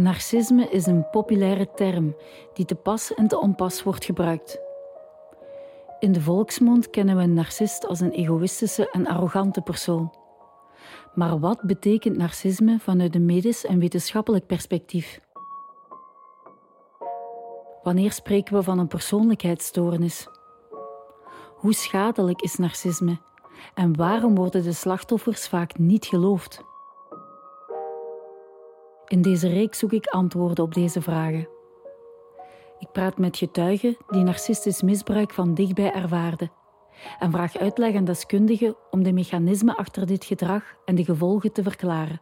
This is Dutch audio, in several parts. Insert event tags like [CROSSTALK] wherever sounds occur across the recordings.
Narcisme is een populaire term die te pas en te onpas wordt gebruikt. In de volksmond kennen we een narcist als een egoïstische en arrogante persoon. Maar wat betekent narcisme vanuit een medisch en wetenschappelijk perspectief? Wanneer spreken we van een persoonlijkheidsstoornis? Hoe schadelijk is narcisme en waarom worden de slachtoffers vaak niet geloofd? In deze reeks zoek ik antwoorden op deze vragen. Ik praat met getuigen die narcistisch misbruik van dichtbij ervaarden en vraag uitleg aan deskundigen om de mechanismen achter dit gedrag en de gevolgen te verklaren.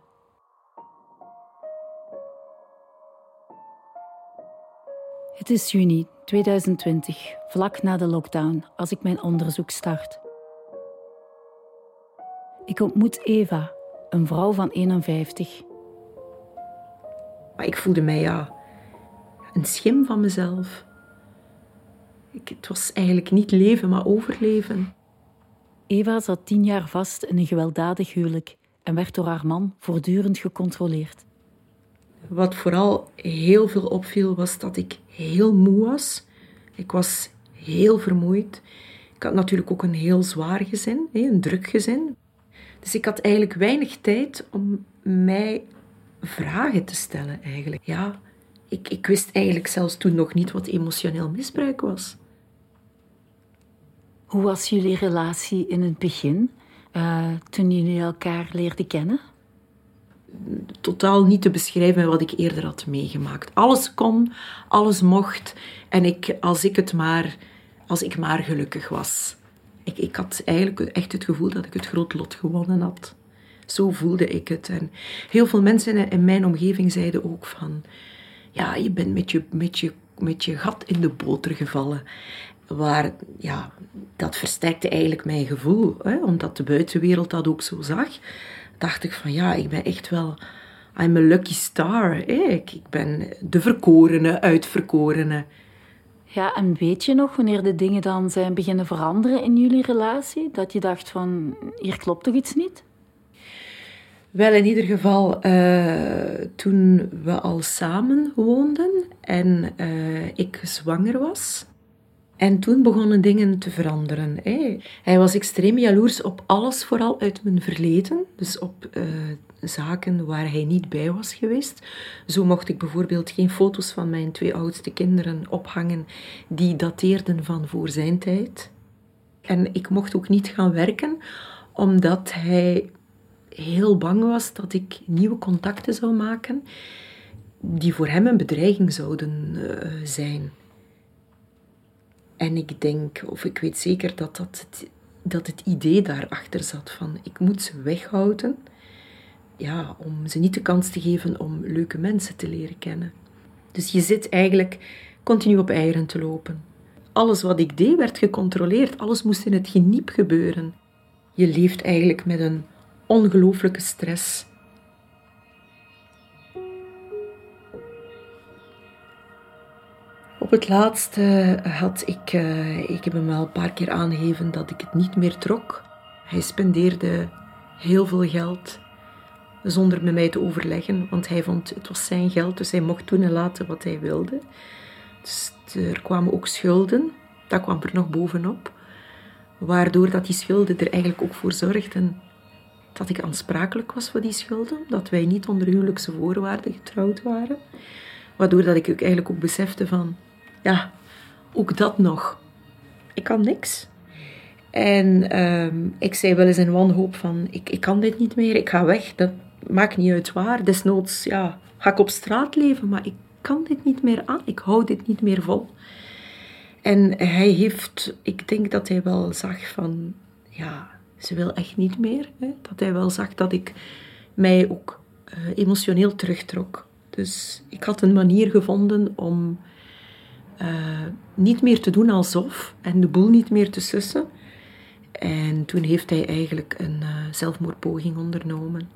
Het is juni 2020, vlak na de lockdown, als ik mijn onderzoek start. Ik ontmoet Eva, een vrouw van 51. Maar ik voelde mij ja, een schim van mezelf. Ik, het was eigenlijk niet leven, maar overleven. Eva zat tien jaar vast in een gewelddadig huwelijk en werd door haar man voortdurend gecontroleerd. Wat vooral heel veel opviel, was dat ik heel moe was. Ik was heel vermoeid. Ik had natuurlijk ook een heel zwaar gezin, een druk gezin. Dus ik had eigenlijk weinig tijd om mij vragen te stellen eigenlijk. Ja, ik, ik wist eigenlijk zelfs toen nog niet wat emotioneel misbruik was. Hoe was jullie relatie in het begin, uh, toen jullie elkaar leerden kennen? Totaal niet te beschrijven wat ik eerder had meegemaakt. Alles kon, alles mocht. En ik, als, ik het maar, als ik maar gelukkig was. Ik, ik had eigenlijk echt het gevoel dat ik het groot lot gewonnen had. Zo voelde ik het. En heel veel mensen in mijn omgeving zeiden ook van... Ja, je bent met je, met je, met je gat in de boter gevallen. Waar, ja, dat versterkte eigenlijk mijn gevoel. Hè, omdat de buitenwereld dat ook zo zag. Dacht ik van, ja, ik ben echt wel... I'm a lucky star. Ik, ik ben de verkorene, uitverkorene. Ja, en weet je nog wanneer de dingen dan zijn beginnen veranderen in jullie relatie? Dat je dacht van, hier klopt toch iets niet? Wel, in ieder geval, uh, toen we al samen woonden en uh, ik zwanger was. En toen begonnen dingen te veranderen. Hij was extreem jaloers op alles, vooral uit mijn verleden. Dus op uh, zaken waar hij niet bij was geweest. Zo mocht ik bijvoorbeeld geen foto's van mijn twee oudste kinderen ophangen die dateerden van voor zijn tijd. En ik mocht ook niet gaan werken, omdat hij heel bang was dat ik nieuwe contacten zou maken die voor hem een bedreiging zouden uh, zijn. En ik denk, of ik weet zeker dat, dat, het, dat het idee daarachter zat van ik moet ze weghouden, ja, om ze niet de kans te geven om leuke mensen te leren kennen. Dus je zit eigenlijk continu op eieren te lopen. Alles wat ik deed werd gecontroleerd, alles moest in het geniep gebeuren. Je leeft eigenlijk met een ongelooflijke stress. Op het laatste had ik, uh, ik heb hem wel een paar keer aangegeven dat ik het niet meer trok. Hij spendeerde heel veel geld zonder met mij te overleggen, want hij vond het was zijn geld, dus hij mocht doen en laten wat hij wilde. Dus er kwamen ook schulden, dat kwam er nog bovenop, waardoor dat die schulden er eigenlijk ook voor zorgden dat ik aansprakelijk was voor die schulden, dat wij niet onder huwelijkse voorwaarden getrouwd waren. Waardoor dat ik ook eigenlijk ook besefte van, ja, ook dat nog. Ik kan niks. En ehm, ik zei wel eens in wanhoop van, ik, ik kan dit niet meer, ik ga weg. Dat maakt niet uit waar. Desnoods ja, ga ik op straat leven, maar ik kan dit niet meer aan. Ik hou dit niet meer vol. En hij heeft, ik denk dat hij wel zag van, ja, ze wil echt niet meer. Hè? Dat hij wel zag dat ik mij ook uh, emotioneel terugtrok. Dus ik had een manier gevonden om uh, niet meer te doen alsof en de boel niet meer te sussen. En toen heeft hij eigenlijk een uh, zelfmoordpoging ondernomen.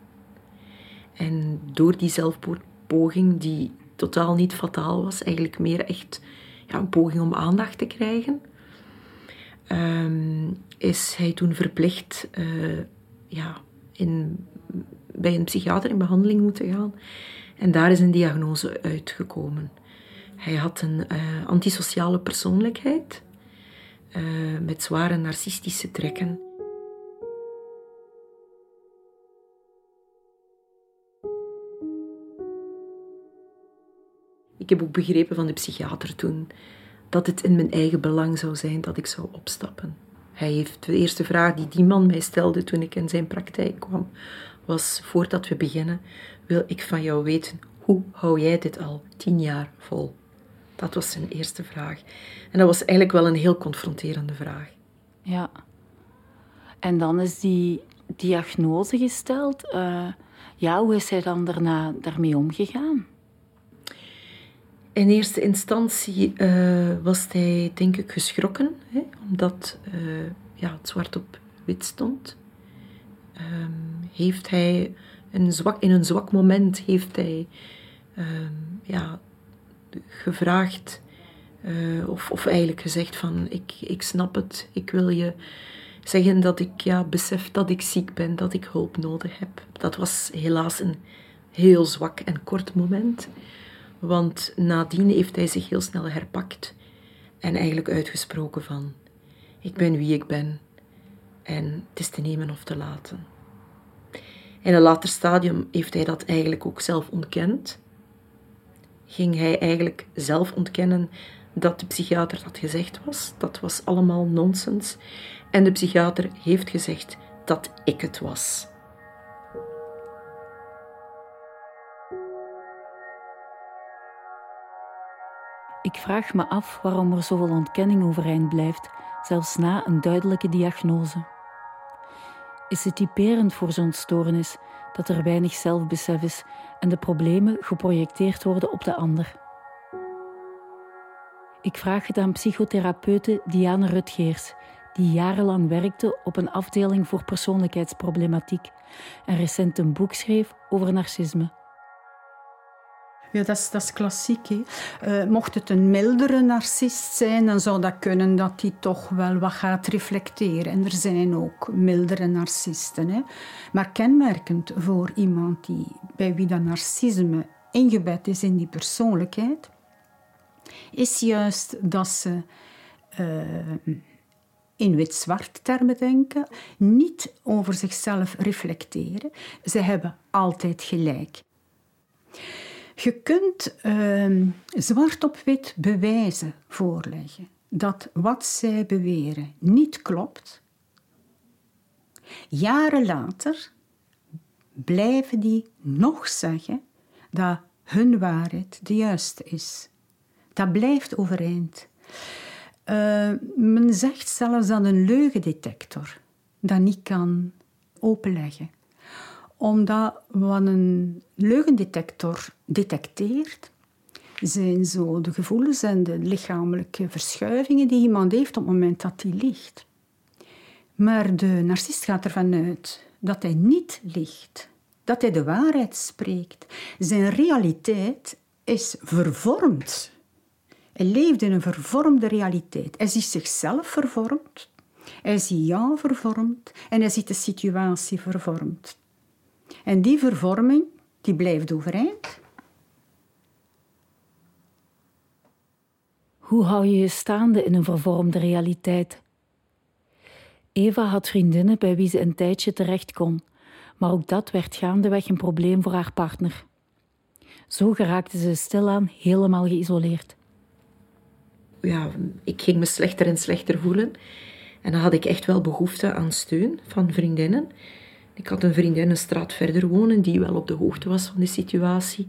En door die zelfmoordpoging, die totaal niet fataal was, eigenlijk meer echt ja, een poging om aandacht te krijgen, um, is hij toen verplicht uh, ja, in bij een psychiater in behandeling moeten gaan. En daar is een diagnose uitgekomen. Hij had een uh, antisociale persoonlijkheid uh, met zware narcistische trekken. Ik heb ook begrepen van de psychiater toen dat het in mijn eigen belang zou zijn dat ik zou opstappen. Hij heeft de eerste vraag die die man mij stelde toen ik in zijn praktijk kwam, was voordat we beginnen, wil ik van jou weten, hoe hou jij dit al tien jaar vol? Dat was zijn eerste vraag. En dat was eigenlijk wel een heel confronterende vraag. Ja. En dan is die diagnose gesteld. Uh, ja, hoe is hij dan daarna daarmee omgegaan? In eerste instantie uh, was hij, denk ik, geschrokken, hè, omdat uh, ja, het zwart op wit stond. Um, heeft hij een zwak, in een zwak moment heeft hij um, ja, gevraagd, uh, of, of eigenlijk gezegd van ik, ik snap het, ik wil je zeggen dat ik ja, besef dat ik ziek ben, dat ik hulp nodig heb. Dat was helaas een heel zwak en kort moment. Want nadien heeft hij zich heel snel herpakt en eigenlijk uitgesproken van ik ben wie ik ben en het is te nemen of te laten. In een later stadium heeft hij dat eigenlijk ook zelf ontkend. Ging hij eigenlijk zelf ontkennen dat de psychiater dat gezegd was. Dat was allemaal nonsens. En de psychiater heeft gezegd dat ik het was. Ik vraag me af waarom er zoveel ontkenning overeind blijft, zelfs na een duidelijke diagnose. Is het typerend voor zo'n stoornis dat er weinig zelfbesef is en de problemen geprojecteerd worden op de ander? Ik vraag het aan psychotherapeute Diane Rutgeers, die jarenlang werkte op een afdeling voor persoonlijkheidsproblematiek en recent een boek schreef over narcisme. Ja, dat is, dat is klassiek. Uh, mocht het een mildere narcist zijn, dan zou dat kunnen dat hij toch wel wat gaat reflecteren. En er zijn ook mildere narcisten. Hè. Maar kenmerkend voor iemand die, bij wie dat narcisme ingebed is in die persoonlijkheid, is juist dat ze uh, in wit-zwart termen denken, niet over zichzelf reflecteren. Ze hebben altijd gelijk. Je kunt uh, zwart op wit bewijzen voorleggen dat wat zij beweren niet klopt. Jaren later blijven die nog zeggen dat hun waarheid de juiste is. Dat blijft overeind. Uh, men zegt zelfs dat een leugendetector dat niet kan openleggen omdat wat een leugendetector detecteert, zijn zo de gevoelens en de lichamelijke verschuivingen die iemand heeft op het moment dat hij ligt. Maar de narcist gaat ervan uit dat hij niet ligt, dat hij de waarheid spreekt. Zijn realiteit is vervormd. Hij leeft in een vervormde realiteit. Hij ziet zichzelf vervormd, hij ziet jou vervormd en hij ziet de situatie vervormd. En die vervorming, die blijft overeind. Hoe hou je je staande in een vervormde realiteit? Eva had vriendinnen bij wie ze een tijdje terecht kon, maar ook dat werd gaandeweg een probleem voor haar partner. Zo geraakte ze stilaan helemaal geïsoleerd. Ja, ik ging me slechter en slechter voelen. En dan had ik echt wel behoefte aan steun van vriendinnen. Ik had een vriendin een straat verder wonen die wel op de hoogte was van de situatie.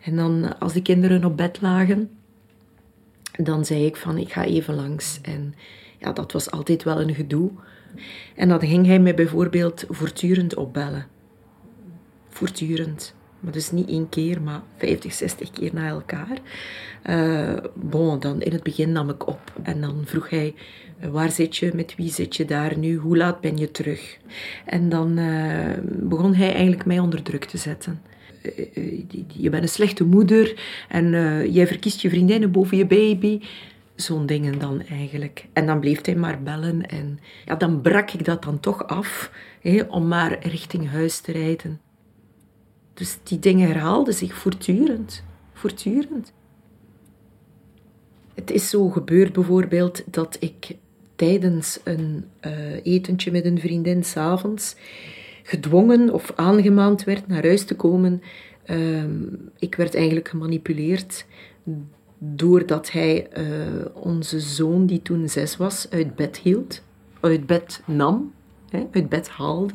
En dan, als de kinderen op bed lagen, dan zei ik van, ik ga even langs. En ja, dat was altijd wel een gedoe. En dan ging hij mij bijvoorbeeld voortdurend opbellen. Voortdurend. Maar dus niet één keer, maar 50, 60 keer na elkaar. Uh, bon, dan in het begin nam ik op en dan vroeg hij: Waar zit je? Met wie zit je daar nu? Hoe laat ben je terug? En dan uh, begon hij eigenlijk mij onder druk te zetten. Uh, je bent een slechte moeder en jij verkiest je vriendinnen boven je baby. Zo'n dingen dan eigenlijk. En dan bleef hij maar bellen en ja, dan brak ik dat dan toch af hè, om maar richting huis te rijden. Dus die dingen herhaalden zich voortdurend. Voortdurend. Het is zo gebeurd bijvoorbeeld dat ik tijdens een uh, etentje met een vriendin s'avonds gedwongen of aangemaand werd naar huis te komen. Ehm, ik werd eigenlijk gemanipuleerd doordat hij uh, onze zoon, die toen zes was, uit bed hield, uit bed nam, hè, uit bed haalde.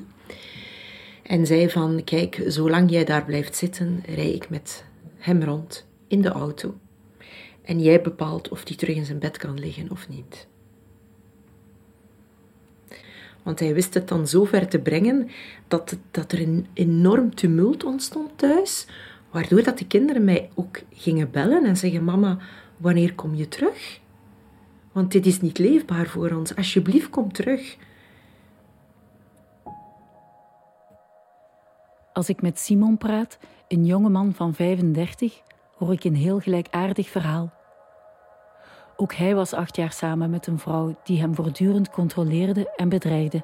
En zei van, kijk, zolang jij daar blijft zitten, rij ik met hem rond in de auto. En jij bepaalt of hij terug in zijn bed kan liggen of niet. Want hij wist het dan zo ver te brengen dat, dat er een enorm tumult ontstond thuis. Waardoor dat de kinderen mij ook gingen bellen en zeggen: Mama, wanneer kom je terug? Want dit is niet leefbaar voor ons. Alsjeblieft, kom terug. Als ik met Simon praat, een jonge man van 35, hoor ik een heel gelijkaardig verhaal. Ook hij was acht jaar samen met een vrouw die hem voortdurend controleerde en bedreigde.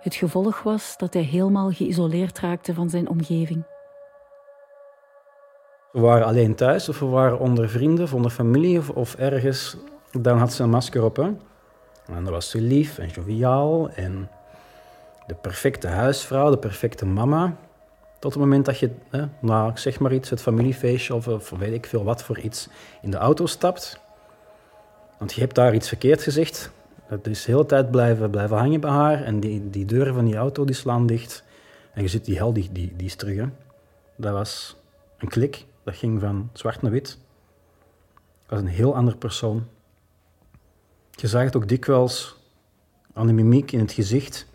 Het gevolg was dat hij helemaal geïsoleerd raakte van zijn omgeving. We waren alleen thuis of we waren onder vrienden of onder familie of, of ergens. Dan had ze een masker op. En dan was ze lief en joviaal en de perfecte huisvrouw, de perfecte mama. Tot het moment dat je, hè, nou, zeg maar iets, het familiefeestje of, of weet ik veel wat voor iets, in de auto stapt. Want je hebt daar iets verkeerd gezegd. Dat is de hele tijd blijven, blijven hangen bij haar. En die, die deuren van die auto die slaan dicht. En je ziet die hel, die, die, die is terug. Hè. Dat was een klik. Dat ging van zwart naar wit. Dat was een heel ander persoon. Je zag het ook dikwijls aan de mimiek in het gezicht.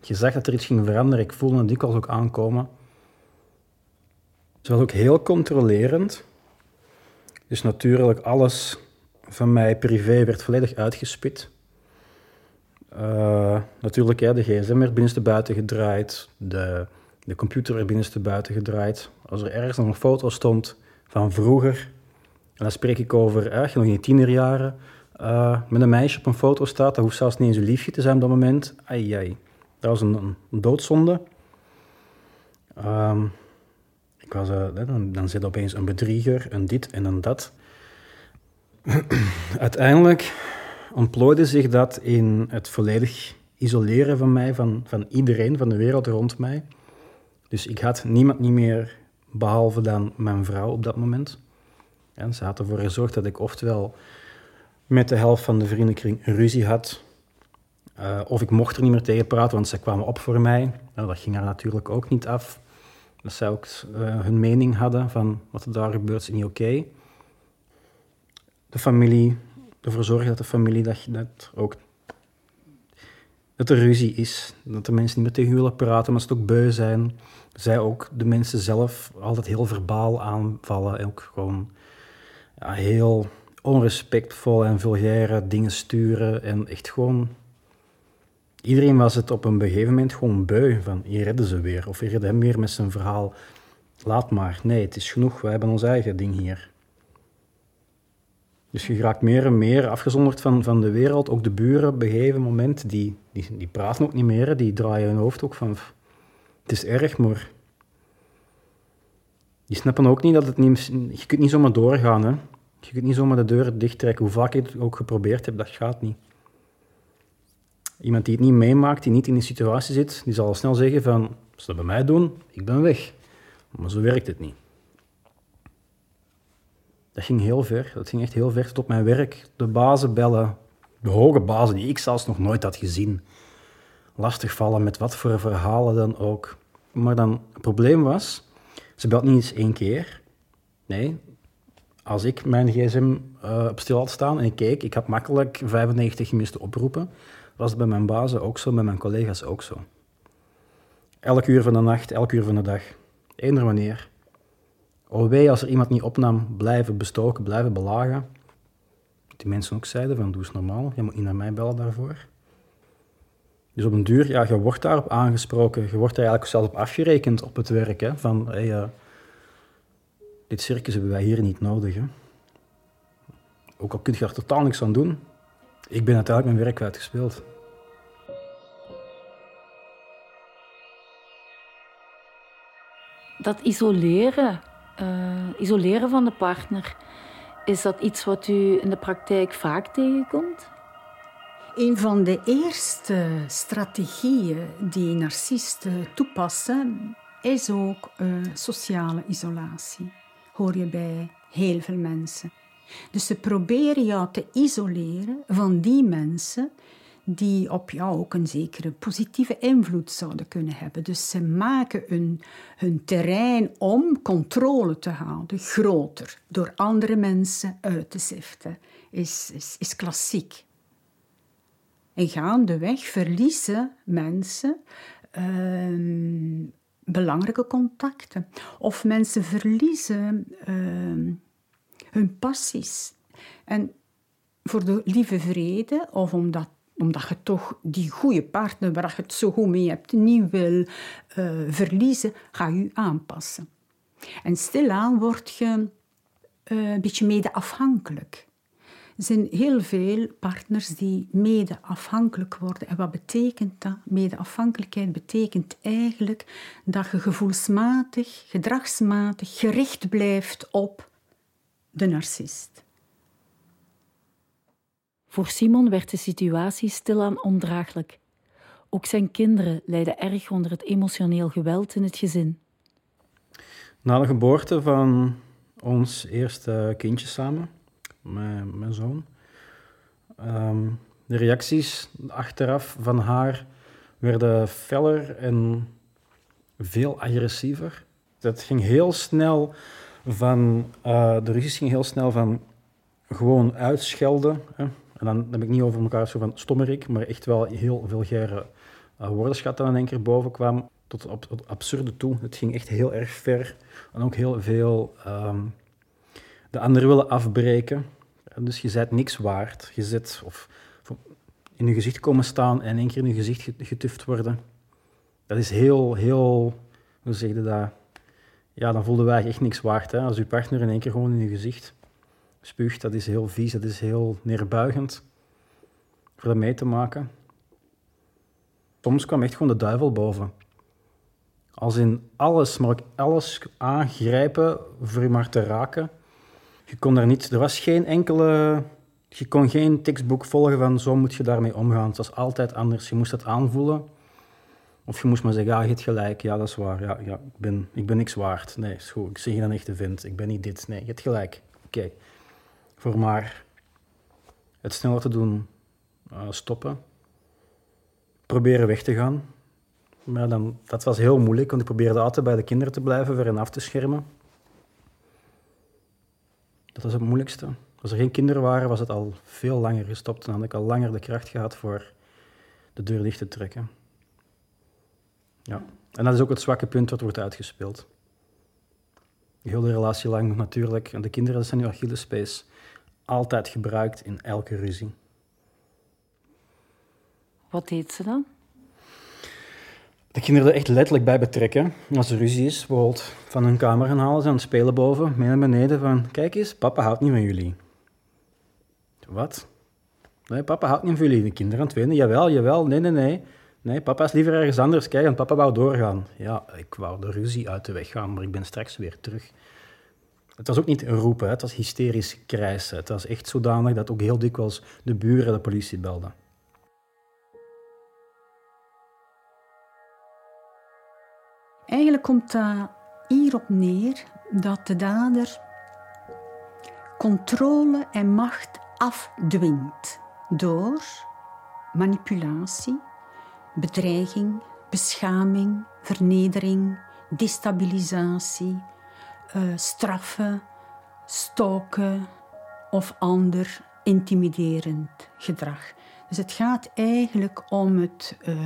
Je zag dat er iets ging veranderen. Ik voelde het dikwijls ook aankomen. Ze was ook heel controlerend. Dus natuurlijk alles van mij privé werd volledig uitgespit. Uh, natuurlijk, ja, de gsm werd binnenste buiten gedraaid, de, de computer werd binnenste buiten gedraaid. Als er ergens nog een foto stond van vroeger, en dan spreek ik over, je nog in je tienerjaren uh, met een meisje op een foto staat, dat hoeft zelfs niet eens een liefje te zijn op dat moment. Ai, ai. Dat was een, een doodzonde. Um, ik was, uh, dan, dan zit opeens een bedrieger, een dit en een dat. [CLEARS THROAT] Uiteindelijk ontplooide zich dat in het volledig isoleren van mij, van, van iedereen, van de wereld rond mij. Dus ik had niemand niet meer, behalve dan mijn vrouw op dat moment. En ze had ervoor gezorgd dat ik oftewel met de helft van de vriendenkring ruzie had, uh, of ik mocht er niet meer tegen praten, want ze kwamen op voor mij. Nou, dat ging er natuurlijk ook niet af. Dat zij ook uh, hun mening hadden van wat er daar gebeurt, is niet oké. De familie, ervoor zorgen dat de familie dat, ook dat er ruzie is, dat de mensen niet meer tegen je willen praten, maar ze ook beu zijn. Zij ook de mensen zelf altijd heel verbaal aanvallen en ook gewoon ja, heel onrespectvol en vulgaire dingen sturen en echt gewoon... Iedereen was het op een gegeven moment gewoon beu van hier redden ze weer of hier redden hem weer met zijn verhaal. Laat maar, nee, het is genoeg, wij hebben ons eigen ding hier. Dus je raakt meer en meer afgezonderd van, van de wereld. Ook de buren op een gegeven moment, die, die, die praten ook niet meer. Die draaien hun hoofd ook van, het is erg, maar... Die snappen ook niet dat het niet... Je kunt niet zomaar doorgaan, hè. Je kunt niet zomaar de deuren dichttrekken. Hoe vaak ik het ook geprobeerd heb, dat gaat niet. Iemand die het niet meemaakt, die niet in die situatie zit, die zal al snel zeggen van... Als ze dat bij mij doen, ik ben weg. Maar zo werkt het niet. Dat ging heel ver. Dat ging echt heel ver tot op mijn werk. De bazen bellen. De hoge bazen die ik zelfs nog nooit had gezien. Lastigvallen met wat voor verhalen dan ook. Maar dan, het probleem was, ze belt niet eens één keer. Nee, als ik mijn gsm uh, op stil had staan en ik keek, ik had makkelijk 95 gemiste oproepen. Was het bij mijn bazen ook zo, bij mijn collega's ook zo. Elk uur van de nacht, elk uur van de dag. Eender wanneer. Oh wee, als er iemand niet opnam, blijven bestoken, blijven belagen. Die mensen ook zeiden van, doe eens normaal, je moet niet naar mij bellen daarvoor. Dus op een duur, ja, je wordt daarop aangesproken, je wordt daar eigenlijk zelfs op afgerekend op het werk. Van, uh, dit circus hebben wij hier niet nodig. Hè. Ook al kun je er totaal niks aan doen. Ik ben uiteindelijk mijn werk uitgespeeld. dat isoleren, uh, isoleren van de partner, is dat iets wat u in de praktijk vaak tegenkomt? Een van de eerste strategieën die narcisten toepassen, is ook uh, sociale isolatie. Hoor je bij heel veel mensen. Dus ze proberen jou te isoleren van die mensen die op jou ook een zekere positieve invloed zouden kunnen hebben. Dus ze maken hun, hun terrein om controle te houden groter door andere mensen uit te ziften. Is, is, klassiek. En gaandeweg verliezen mensen uh, belangrijke contacten. Of mensen verliezen uh, hun passies. En voor de lieve vrede, of omdat omdat je toch die goede partner waar je het zo goed mee hebt niet wil uh, verliezen, ga je aanpassen. En stilaan word je uh, een beetje mede-afhankelijk. Er zijn heel veel partners die mede-afhankelijk worden. En wat betekent dat? Mede-afhankelijkheid betekent eigenlijk dat je gevoelsmatig, gedragsmatig gericht blijft op de narcist. Voor Simon werd de situatie stilaan ondraaglijk. Ook zijn kinderen lijden erg onder het emotioneel geweld in het gezin. Na de geboorte van ons eerste kindje samen, mijn, mijn zoon, um, de reacties achteraf van haar werden feller en veel agressiever. Dat ging heel snel van, uh, de ruzies ging heel snel van gewoon uitschelden. Hè. En dan heb ik niet over elkaar zo van stommerik, maar echt wel heel vulgaire uh, woordenschat dan in één keer boven kwam. Tot op, het absurde toe. Het ging echt heel erg ver. En ook heel veel um, de anderen willen afbreken. En dus je bent niks waard. Je of, of in je gezicht komen staan en in één keer in je gezicht getuft worden. Dat is heel, heel, hoe zeg je dat? Ja, dan voelden wij echt niks waard. Hè? Als je partner in één keer gewoon in je gezicht spuugt, dat is heel vies, dat is heel neerbuigend voor dat mee te maken. Soms kwam echt gewoon de duivel boven. Als in alles, maar ook alles aangrijpen voor je maar te raken. Je kon daar niet, er was geen enkele, je kon geen tekstboek volgen van zo moet je daarmee omgaan. Het was altijd anders. Je moest het aanvoelen. Of je moest maar zeggen, ja, je hebt gelijk, ja, dat is waar. Ja, ja, ik, ben, ik ben niks waard. Nee, is goed. Ik zeg je dan echt te vind. Ik ben niet dit. Nee, je hebt gelijk. Oké voor maar het sneller te doen uh, stoppen. Proberen weg te gaan. Maar dan, dat was heel moeilijk, want ik probeerde altijd bij de kinderen te blijven, voor hen af te schermen. Dat was het moeilijkste. Als er geen kinderen waren, was het al veel langer gestopt. Dan had ik al langer de kracht gehad voor de deur dicht te trekken. Ja. En dat is ook het zwakke punt wat wordt uitgespeeld. Heel de relatie lang natuurlijk. En de kinderen zijn nu Achillespees altijd gebruikt in elke ruzie. Wat deed ze dan? De kinderen er echt letterlijk bij betrekken. Als er ruzie is, bijvoorbeeld van hun kamer gaan halen, ze aan het spelen boven, mee naar beneden van, kijk eens, papa houdt niet van jullie. Wat? Nee, papa houdt niet van jullie. De kinderen aan het wenen, jawel, jawel, nee, nee, nee. Nee, papa is liever ergens anders. Kijk, en papa wou doorgaan. Ja, ik wou de ruzie uit de weg gaan, maar ik ben straks weer terug. Het was ook niet roepen, het was hysterisch krijsen. Het was echt zodanig dat ook heel dikwijls de buren de politie belden. Eigenlijk komt dat hierop neer dat de dader controle en macht afdwingt door manipulatie, bedreiging, beschaming, vernedering, destabilisatie, uh, straffen, stoken of ander intimiderend gedrag. Dus het gaat eigenlijk om het uh,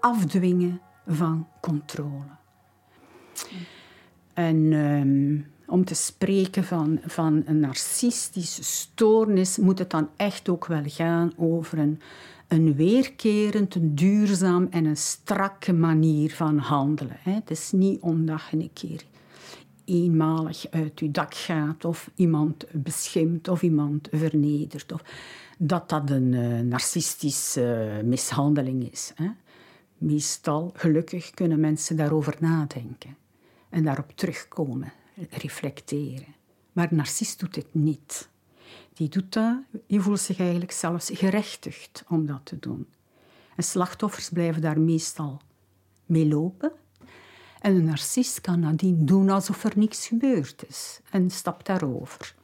afdwingen van controle. En um, om te spreken van, van een narcistische stoornis moet het dan echt ook wel gaan over een, een weerkerend, een duurzaam en een strakke manier van handelen. Het is niet omdat je een keer eenmalig uit je dak gaat of iemand beschimpt of iemand vernedert. Of dat dat een uh, narcistische mishandeling is. Hè. Meestal, gelukkig, kunnen mensen daarover nadenken. en daarop terugkomen, reflecteren. Maar narcist doet het niet. Die doet dat, die voelt zich eigenlijk zelfs gerechtigd om dat te doen. En slachtoffers blijven daar meestal mee lopen. En een narcist kan nadien doen alsof er niks gebeurd is en stapt daarover.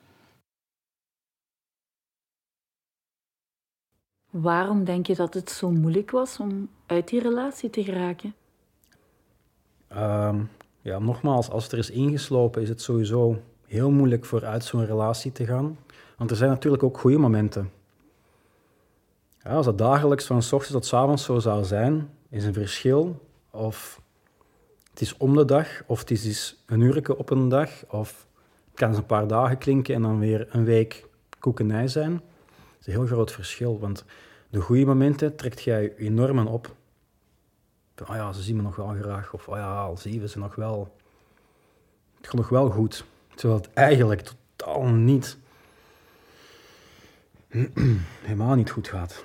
Waarom denk je dat het zo moeilijk was om uit die relatie te geraken? Um, ja, nogmaals, als het er is ingeslopen, is het sowieso heel moeilijk voor uit zo'n relatie te gaan. Want er zijn natuurlijk ook goede momenten. Ja, als dat dagelijks van s ochtends tot s avonds zo zou zijn, is een verschil. Of het is om de dag, of het is een uurtje op een dag, of het kan eens een paar dagen klinken en dan weer een week koekenij zijn. Dat is een heel groot verschil, want de goede momenten trekt jij enorm op. oh ja, ze zien me nog wel graag, of oh ja, al zien we ze nog wel. Het gaat nog wel goed, terwijl het eigenlijk totaal niet, [CLEARS THROAT] helemaal niet goed gaat.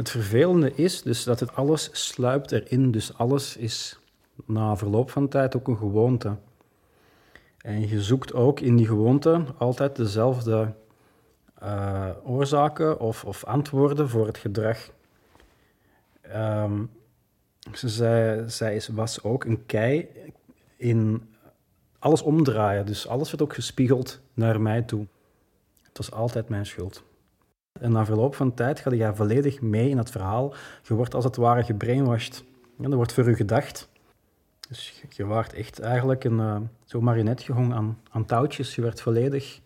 Het vervelende is dus dat het alles sluipt erin, dus alles is na verloop van tijd ook een gewoonte. En je zoekt ook in die gewoonte altijd dezelfde uh, oorzaken of, of, antwoorden voor het gedrag. Um, zij, zij was ook een kei in alles omdraaien, dus alles werd ook gespiegeld naar mij toe. Het was altijd mijn schuld. En na verloop van tijd ga je volledig mee in het verhaal. Je wordt als het ware gebrainwashed. Ja, er wordt voor u gedacht. Dus je waart echt eigenlijk een uh, zo marionet gehangen aan, aan touwtjes. Je werd volledig...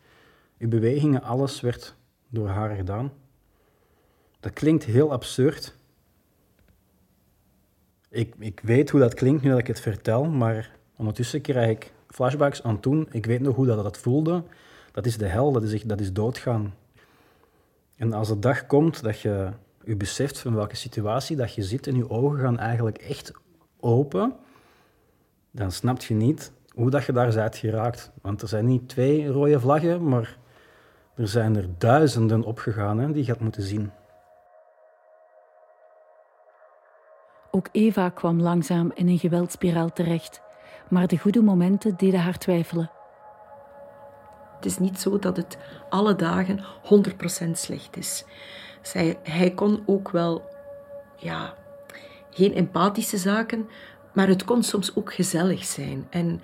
Je bewegingen, alles werd door haar gedaan. Dat klinkt heel absurd. Ik, ik weet hoe dat klinkt nu dat ik het vertel, maar ondertussen krijg ik flashbacks aan toen. Ik weet nog hoe dat, dat voelde. Dat is de hel, dat is, dat is doodgaan. En als de dag komt dat je je beseft van welke situatie dat je zit en je ogen gaan eigenlijk echt open, dan snap je niet hoe dat je daar bent geraakt. Want er zijn niet twee rode vlaggen, maar er zijn er duizenden opgegaan hè, die je had moeten zien. Ook Eva kwam langzaam in een geweldspiraal terecht, maar de goede momenten deden haar twijfelen. Het is niet zo dat het alle dagen 100% slecht is. Zij, hij kon ook wel, ja, geen empathische zaken, maar het kon soms ook gezellig zijn. En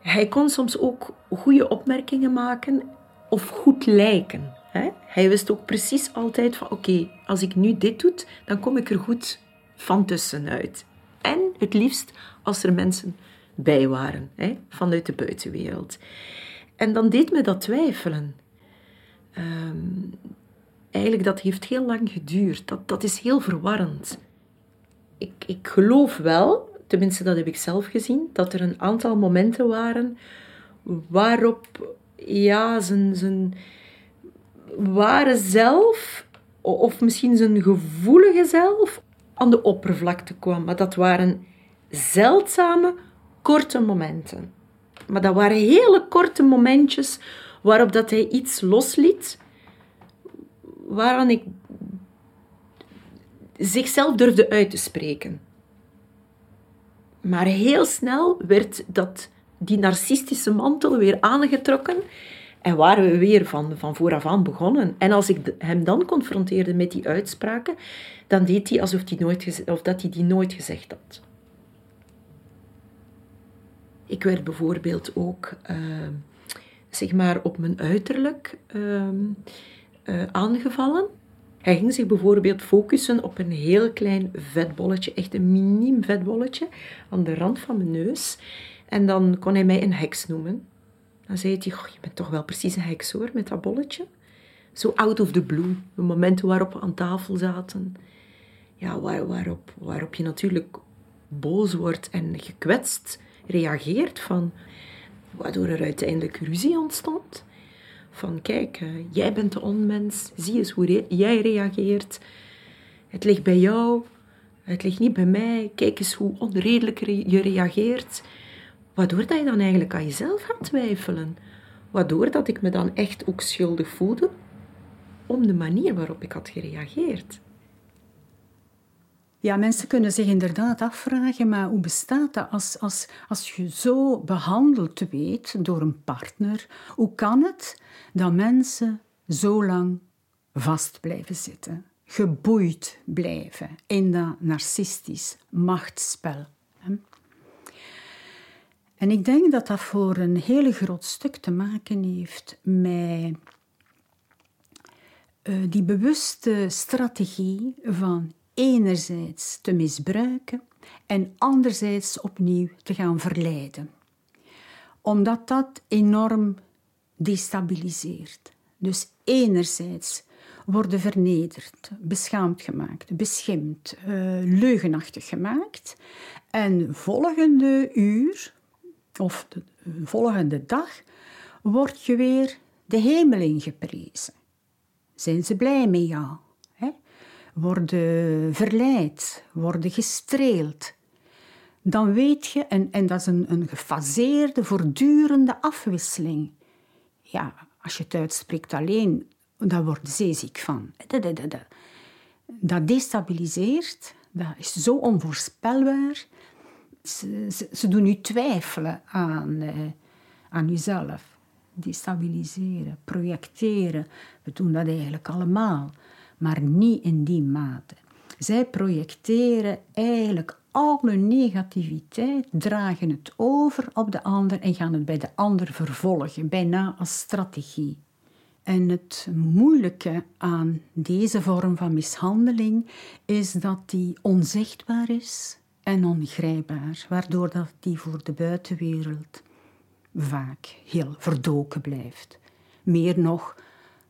hij kon soms ook goede opmerkingen maken of goed lijken. Hè? Hij wist ook precies altijd van oké, als ik nu dit doe, dan kom ik er goed van tussenuit. En het liefst als er mensen bij waren, hè? vanuit de buitenwereld. En dan deed me dat twijfelen. Um, eigenlijk, dat heeft heel lang geduurd. Dat, dat is heel verwarrend. Ik, ik geloof wel, tenminste dat heb ik zelf gezien, dat er een aantal momenten waren waarop ja, zijn, zijn ware zelf, of misschien zijn gevoelige zelf, aan de oppervlakte kwam. Maar dat waren zeldzame, korte momenten. Maar dat waren hele korte momentjes waarop dat hij iets losliet, waaraan ik zichzelf durfde uit te spreken. Maar heel snel werd dat, die narcistische mantel weer aangetrokken en waren we weer van, van vooraf aan begonnen. En als ik hem dan confronteerde met die uitspraken, dan deed hij alsof hij nooit, of dat hij die nooit gezegd had. Ik werd bijvoorbeeld ook ehm, zeg maar op mijn uiterlijk ehm, eh, aangevallen. Hij ging zich bijvoorbeeld focussen op een heel klein vetbolletje, echt een miniem vetbolletje, aan de rand van mijn neus. En dan kon hij mij een heks noemen. Dan zei hij, je bent toch wel precies een heks hoor, met dat bolletje. Zo out of the blue, de momenten waarop we aan tafel zaten. Ja, waar, waarop, waarop je natuurlijk boos wordt en gekwetst reageert van, waardoor er uiteindelijk ruzie ontstond. Van kijk, uh, jij bent de onmens, zie eens hoe jij reageert. Het ligt bij jou, het ligt niet bij mij. Kijk eens hoe onredelijk je reageert. Waardoor dat je dan eigenlijk aan jezelf gaat twijfelen. Waardoor dat ik me dan echt ook schuldig voelde om de manier waarop ik had gereageerd. Ja, mensen kunnen zich inderdaad afvragen, maar hoe bestaat dat als, als, als je zo behandeld weet door een partner? Hoe kan het dat mensen zo lang vast blijven zitten, geboeid blijven in dat narcistisch machtsspel? En ik denk dat dat voor een heel groot stuk te maken heeft met uh, die bewuste strategie van enerzijds te misbruiken en anderzijds opnieuw te gaan verleiden. Omdat dat enorm destabiliseert. Dus enerzijds worden vernederd, beschaamd gemaakt, beschimd, uh, leugenachtig gemaakt. En volgende uur of de volgende dag word je weer de hemel ingeprezen. Zijn ze blij met jou? Worden verleid, worden gestreeld. Dan weet je, en, en dat is een, een gefaseerde, voortdurende afwisseling. Ja, als je het uitspreekt alleen, dan word je zeeziek van. Dat destabiliseert, dat is zo onvoorspelbaar ze, doen u twijfelen aan, uh, aan uzelf. Destabiliseren, projecteren. We doen dat eigenlijk allemaal, maar niet in die mate. Zij projecteren eigenlijk alle negativiteit, dragen het over op de ander en gaan het bij de ander vervolgen, bijna als strategie. En het moeilijke aan deze vorm van mishandeling is dat die onzichtbaar is, en ongrijpbaar, waardoor dat die voor de buitenwereld vaak heel verdoken blijft. Meer nog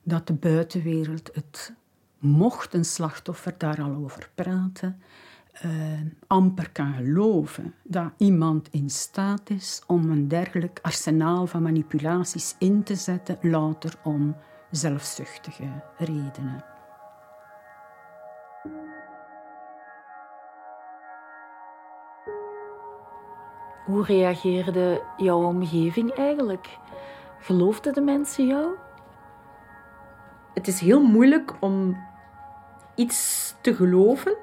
dat de buitenwereld het, mocht een slachtoffer daar al over praten, uh, amper kan geloven dat iemand in staat is om een dergelijk arsenaal van manipulaties in te zetten, louter om zelfzuchtige redenen. Hoe reageerde jouw omgeving eigenlijk? Geloofden de mensen jou? Het is heel moeilijk om iets te geloven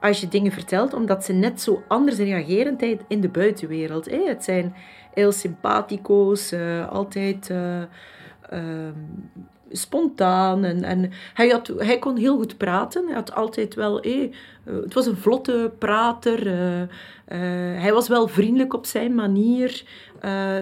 als je dingen vertelt, omdat ze net zo anders reageren in de buitenwereld. Het zijn heel sympathico's, uh, altijd uh, uh, spontaan. En, en hij, had, hij kon heel goed praten. Hij had altijd wel... Eh, het was een vlotte prater. Hij was wel vriendelijk op zijn manier.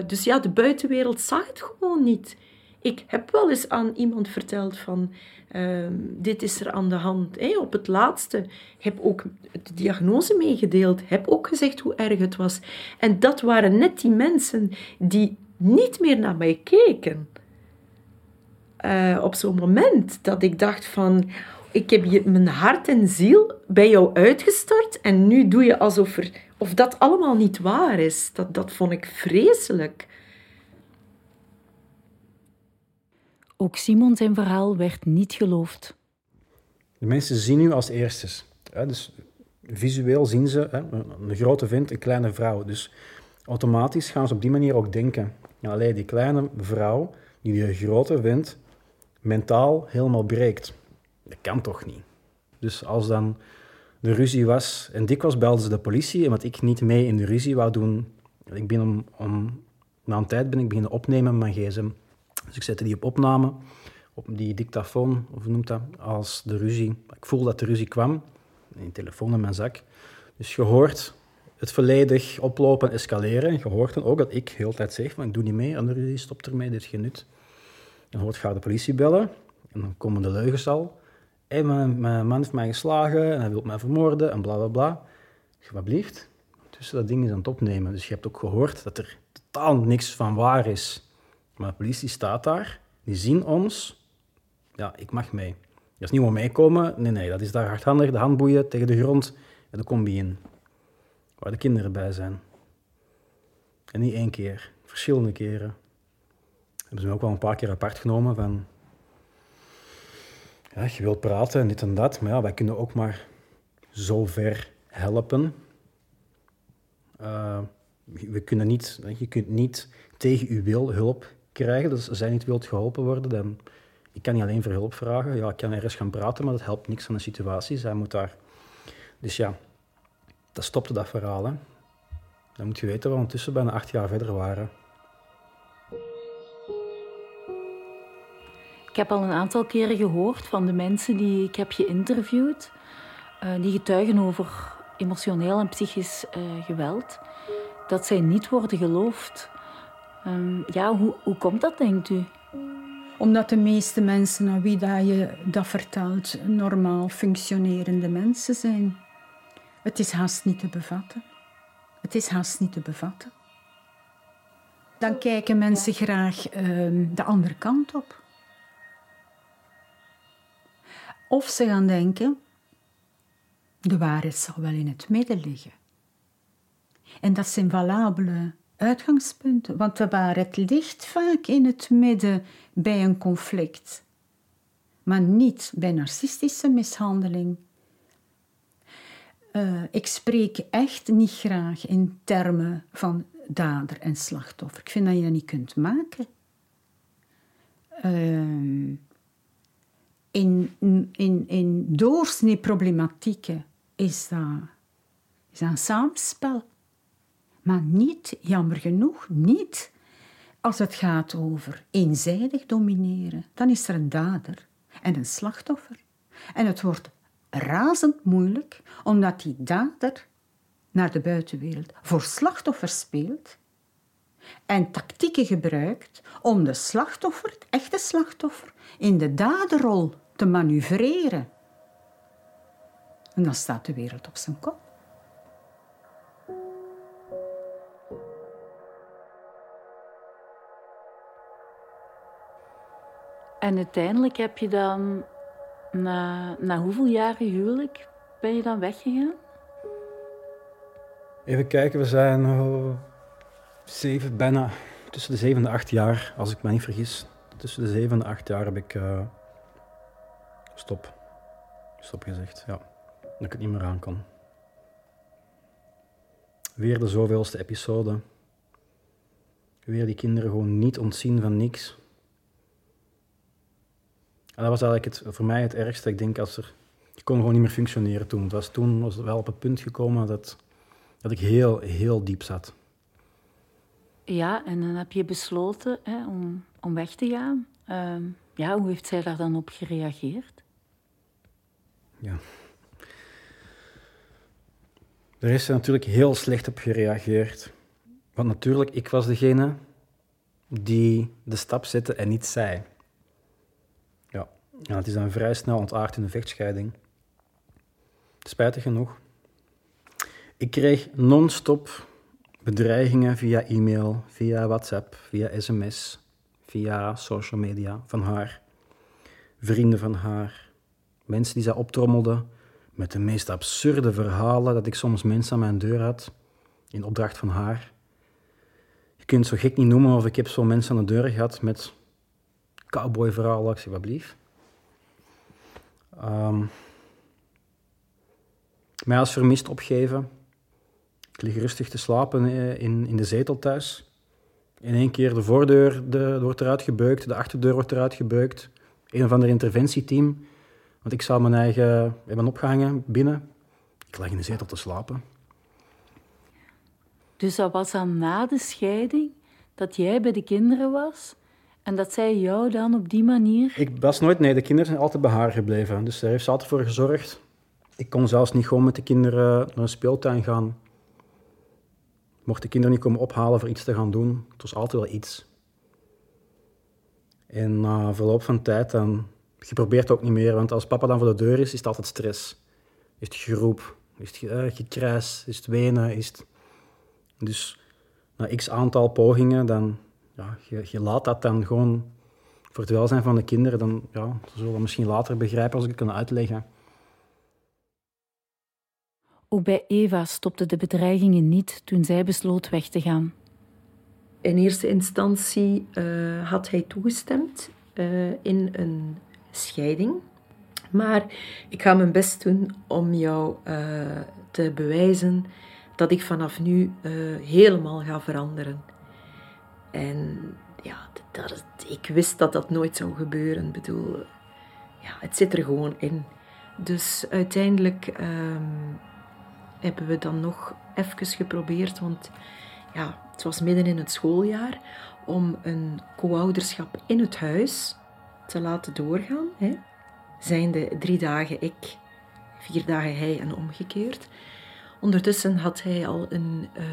Dus ja, de buitenwereld zag het gewoon niet. Ik heb wel eens aan iemand verteld van... Ehm, dit is er aan de hand. Op het laatste heb ook de diagnose meegedeeld. Heb ook gezegd hoe erg het was. En dat waren net die mensen die niet meer naar mij keken. Uh, op zo'n moment dat ik dacht van, ik heb mijn hart en ziel bij jou uitgestort en nu doe je alsof er, of dat allemaal niet waar is. Dat, dat vond ik vreselijk. Ook Simon zijn verhaal werd niet geloofd. De mensen zien u als eerstes. Dus visueel zien ze een grote vent, een kleine vrouw. Dus automatisch gaan ze op die manier ook denken. Ja, alleen die kleine vrouw, die die grote vent mentaal helemaal breekt. Dat kan toch niet? Dus als dan de ruzie was, en dikwijls belden ze de politie, wat ik niet mee in de ruzie wou doen, ik ben om, om na een tijd ben ik beginnen opnemen met mijn gsm. Dus ik zette die op opname, op die dictafoon, of noemt dat, als de ruzie. Ik voel dat de ruzie kwam, een telefoon in mijn zak. Dus je hoort het volledig oplopen, escaleren. Je hoort dan ook dat ik heel tijd zeg, van ik doe niet mee aan de ruzie, stop ermee, dit is genut. Dan hoort ga de politie bellen. En dan komen de leugens al. Hey, mijn, man heeft mij geslagen en hij wil mij vermoorden en bla bla bla. Blieft? Tussen dat ding is aan het opnemen. Dus je hebt ook gehoord dat er totaal niks van waar is. Maar de politie staat daar, die zien ons. Ja, ik mag mee. Dat is niet om meekomen. Nee, nee, dat is daar hardhandig, de handboeien tegen de grond en de combi in. Waar de kinderen bij zijn. En niet één keer, verschillende keren hebben ze me ook wel een paar keer apart genomen van... Ja, je wilt praten en dit en dat, maar ja, wij kunnen ook maar zo ver helpen. Uh, we kunnen niet, je kunt niet tegen uw wil hulp krijgen. Dus als zij niet wilt geholpen worden, dan... Ik kan niet alleen voor hulp vragen. Ja, ik kan ergens gaan praten, maar dat helpt niks van de situatie. Zij moet daar Dus ja, dat stopte dat verhaal. Hè. Dan moet je weten we ondertussen bijna acht jaar verder waren. Ik heb al een aantal keren gehoord van de mensen die ik heb geïnterviewd, uh, die getuigen over emotioneel en psychisch uh, geweld, dat zij niet worden geloofd. Um, ja, hoe, hoe komt dat, denkt u? Omdat de meeste mensen aan wie dat je dat vertelt normaal functionerende mensen zijn. Het is haast niet te bevatten. Het is haast niet te bevatten. Dan kijken mensen graag uh, de andere kant op. Of ze gaan denken, de waarheid zal wel in het midden liggen. En dat zijn valabele uitgangspunten, want waarheid ligt vaak in het midden bij een conflict, maar niet bij narcistische mishandeling. Uh, ik spreek echt niet graag in termen van dader en slachtoffer. Ik vind dat je dat niet kunt maken. Uh, in, in, in problematieken is dat, is dat een samenspel. Maar niet, jammer genoeg, niet als het gaat over eenzijdig domineren. Dan is er een dader en een slachtoffer. En het wordt razend moeilijk, omdat die dader naar de buitenwereld voor slachtoffer speelt en tactieken gebruikt om de slachtoffer, het echte slachtoffer, in de daderrol te manoeuvreren. En dan staat de wereld op zijn kop. En uiteindelijk heb je dan, na, na hoeveel jaren huwelijk, ben je dan weggegaan? Even kijken, we zijn oh, zeven, bijna tussen de zeven en acht jaar, als ik me niet vergis. Tussen de zeven en acht jaar heb ik uh, stop, stop gezegd, ja. Dat ik het niet meer aan kon. Weer de zoveelste episode. Weer die kinderen gewoon niet ontzien van niks. En dat was eigenlijk het, voor mij het ergste. Ik denk als er. Ik kon gewoon niet meer functioneren toen. Het was, toen was het wel op het punt gekomen dat, dat ik heel, heel diep zat. Ja, en dan heb je besloten hè, om, om weg te gaan. Uh, ja, hoe heeft zij daar dan op gereageerd? Ja. Daar is ze natuurlijk heel slecht op gereageerd. Want natuurlijk, ik was degene die de stap zette en niet zij. Ja, het is dan vrij snel ontaard in een vechtscheiding. Spijtig genoeg. Ik kreeg non-stop bedreigingen via e-mail, via WhatsApp, via sms, via social media van haar. Vrienden van haar. Mensen die zij optrommelden met de meest absurde verhalen dat ik soms mensen aan mijn deur had in opdracht van haar. Je kunt het zo gek niet noemen of ik heb zo mensen aan de deur gehad met cowboyverhalen, blief. Um, mij als vermist opgeven. Ik lig rustig te slapen eh, in, in de zetel thuis. In één keer de voordeur de, wordt eruit gebeukt, de achterdeur wordt eruit gebeukt. Een of ander interventieteam. Want ik zou mijn eigen hebben opgehangen binnen. Ik lag in de zetel te slapen. Dus dat was dan na de scheiding dat jij bij de kinderen was en dat zij jou dan op die manier... Ik was nooit... Nee, de kinderen zijn altijd bij haar gebleven. Dus daar heeft ze altijd voor gezorgd. Ik kon zelfs niet gewoon met de kinderen naar een speeltuin gaan. Mocht de kinderen niet komen ophalen voor iets te gaan doen. Het was altijd wel iets. En na verloop van tijd dan... Je probeert ook niet meer, want als papa dan voor de deur is, is het altijd stress. Is het geroep, is het uh, gekrijs, is het wenen, is het... Dus na x aantal pogingen, dan ja, je, je, laat dat dan gewoon voor het welzijn van de kinderen. Dan ja, ze zullen misschien later begrijpen als ik het kan uitleggen. Ook bij Eva stopten de bedreigingen niet toen zij besloot weg te gaan. In eerste instantie uh, had hij toegestemd uh, in een scheiding. Maar ik ga mijn best doen om jou uh, te bewijzen dat ik vanaf nu helemaal ga veranderen. En ja, dat, ik wist dat dat nooit zou gebeuren. Ik bedoel, ja, het zit er gewoon in. Dus uiteindelijk um, hebben we dan nog even geprobeerd, want ja, het was midden in het schooljaar, om een co-ouderschap in het huis te laten doorgaan. Hè. Zijn de drie dagen ik, vier dagen hij en omgekeerd. Ondertussen had hij al een, uh,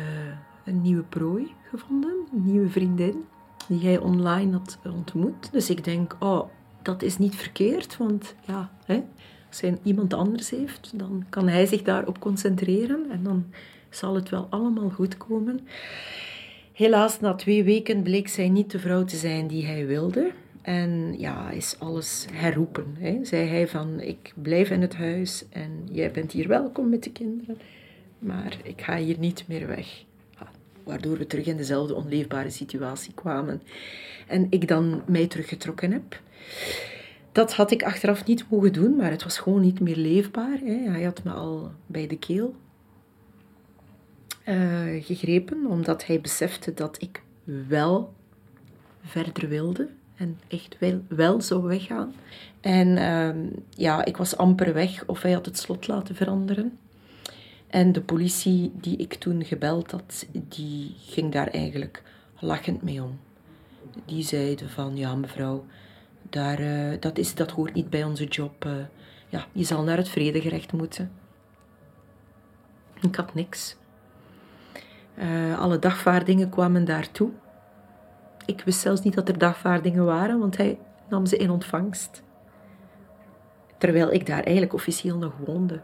een nieuwe prooi gevonden, een nieuwe vriendin, die hij online had ontmoet. Dus ik denk, oh, dat is niet verkeerd, want ja, hè, als hij iemand anders heeft, dan kan hij zich daarop concentreren en dan zal het wel allemaal goed komen. Helaas, na twee weken bleek zij niet de vrouw te zijn die hij wilde. En ja, is alles herroepen. Hè. Zei hij van, ik blijf in het huis en jij bent hier welkom met de kinderen, maar ik ga hier niet meer weg. Waardoor we terug in dezelfde onleefbare situatie kwamen. En ik dan mij teruggetrokken heb. Dat had ik achteraf niet mogen doen, maar het was gewoon niet meer leefbaar. Hè. Hij had me al bij de keel uh, gegrepen, omdat hij besefte dat ik wel verder wilde en echt wel, wel zou weggaan. En uh, ja, ik was amper weg of hij had het slot laten veranderen. En de politie die ik toen gebeld had, die ging daar eigenlijk lachend mee om. Die zeiden van, ja mevrouw, daar, uh, dat, is, dat hoort niet bij onze job. Uh, ja, je zal naar het vredegerecht moeten. Ik had niks. Uh, alle dagvaardingen kwamen daartoe. Ik wist zelfs niet dat er dagvaardingen waren, want hij nam ze in ontvangst. Terwijl ik daar eigenlijk officieel nog woonde.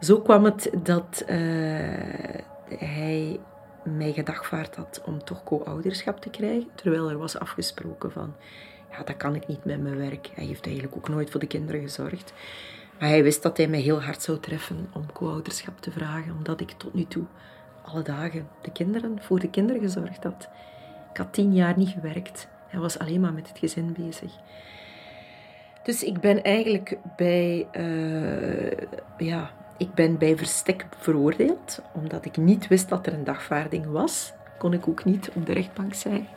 Zo kwam het dat uh, hij mij gedagvaard had om toch co-ouderschap te krijgen, terwijl er was afgesproken van, ja, dat kan ik niet met mijn werk. Hij heeft eigenlijk ook nooit voor de kinderen gezorgd. Maar hij wist dat hij mij heel hard zou treffen om co-ouderschap te vragen, omdat ik tot nu toe alle dagen de kinderen, voor de kinderen gezorgd had. Ik had tien jaar niet gewerkt. Hij was alleen maar met het gezin bezig. Dus ik ben eigenlijk bij, uh, ja, ik ben bij verstek veroordeeld, omdat ik niet wist dat er een dagvaarding was. Kon ik ook niet op de rechtbank zijn.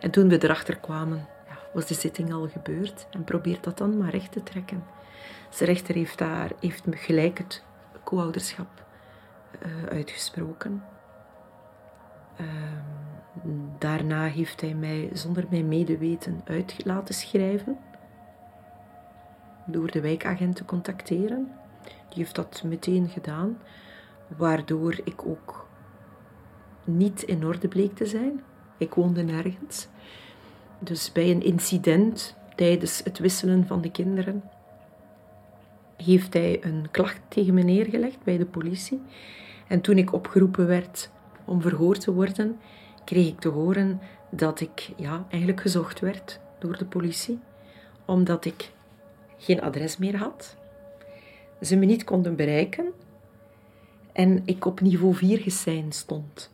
En toen we erachter kwamen, ja, was de zitting al gebeurd. En probeert dat dan maar recht te trekken. De rechter heeft, daar, heeft me gelijk het co-ouderschap uh, uitgesproken. Uh, daarna heeft hij mij zonder mijn medeweten uit laten schrijven. Door de wijkagent te contacteren. Die heeft dat meteen gedaan, waardoor ik ook niet in orde bleek te zijn. Ik woonde nergens. Dus bij een incident tijdens het wisselen van de kinderen heeft hij een klacht tegen me neergelegd bij de politie. En toen ik opgeroepen werd om verhoord te worden, kreeg ik te horen dat ik ja, eigenlijk gezocht werd door de politie, omdat ik geen adres meer had, ze me niet konden bereiken en ik op niveau 4 geseind stond.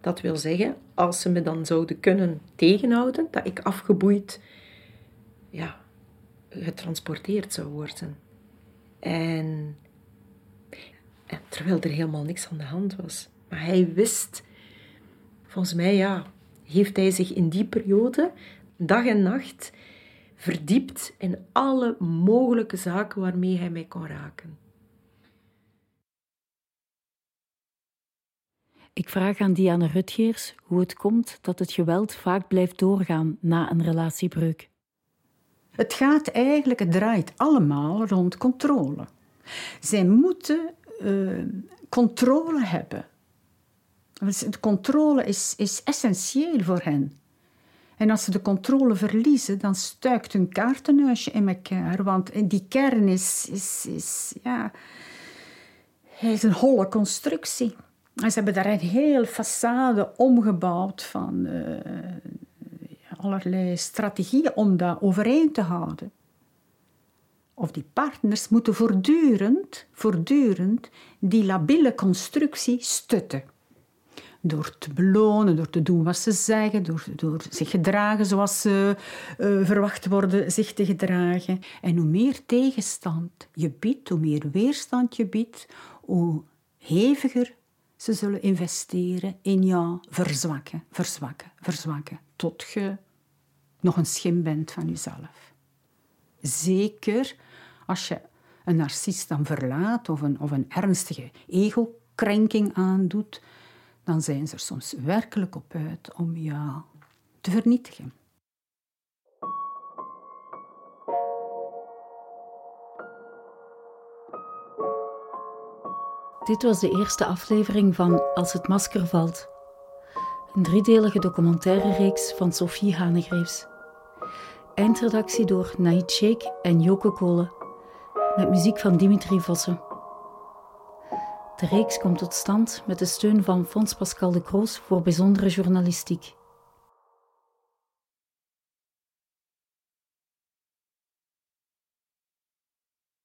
Dat wil zeggen, als ze me dan zouden kunnen tegenhouden, dat ik afgeboeid ja, getransporteerd zou worden. En terwijl er helemaal niks aan de hand was. Maar hij wist, volgens mij ja, heeft hij zich in die periode, dag en nacht, verdiept in alle mogelijke zaken waarmee hij mij kon raken. Ik vraag aan Diana Rutgeers hoe het komt dat het geweld vaak blijft doorgaan na een relatiebreuk. Het gaat eigenlijk, het draait allemaal rond controle. Zij moeten uh, controle hebben. De controle is, is essentieel voor hen. En als ze de controle verliezen, dan stuikt hun kaartenhuisje in elkaar. Want die kern is, is, is, ja, is een holle constructie. En ze hebben daar een heel façade omgebouwd van uh, allerlei strategieën om dat overeind te houden of die partners moeten voortdurend, voortdurend die labiele constructie stutten. Door te belonen, door te doen wat ze zeggen, door, door zich gedragen zoals ze uh, verwacht worden zich te gedragen. En hoe meer tegenstand je biedt, hoe meer weerstand je biedt, hoe heviger ze zullen investeren in jou verzwakken, verzwakken, verzwakken, tot je nog een schim bent van jezelf. Zeker als je een narcist dan verlaat of een, of een ernstige ego-krenking aandoet, dan zijn ze er soms werkelijk op uit om jou te vernietigen. Dit was de eerste aflevering van Als het masker valt. Een driedelige documentaire reeks van Sophie Hanegreefs. Eindredactie door Naid Sheikh en Joke Kolen. Met muziek van Dimitri Vossen. De reeks komt tot stand met de steun van Fonds Pascal de Kroos voor bijzondere journalistiek.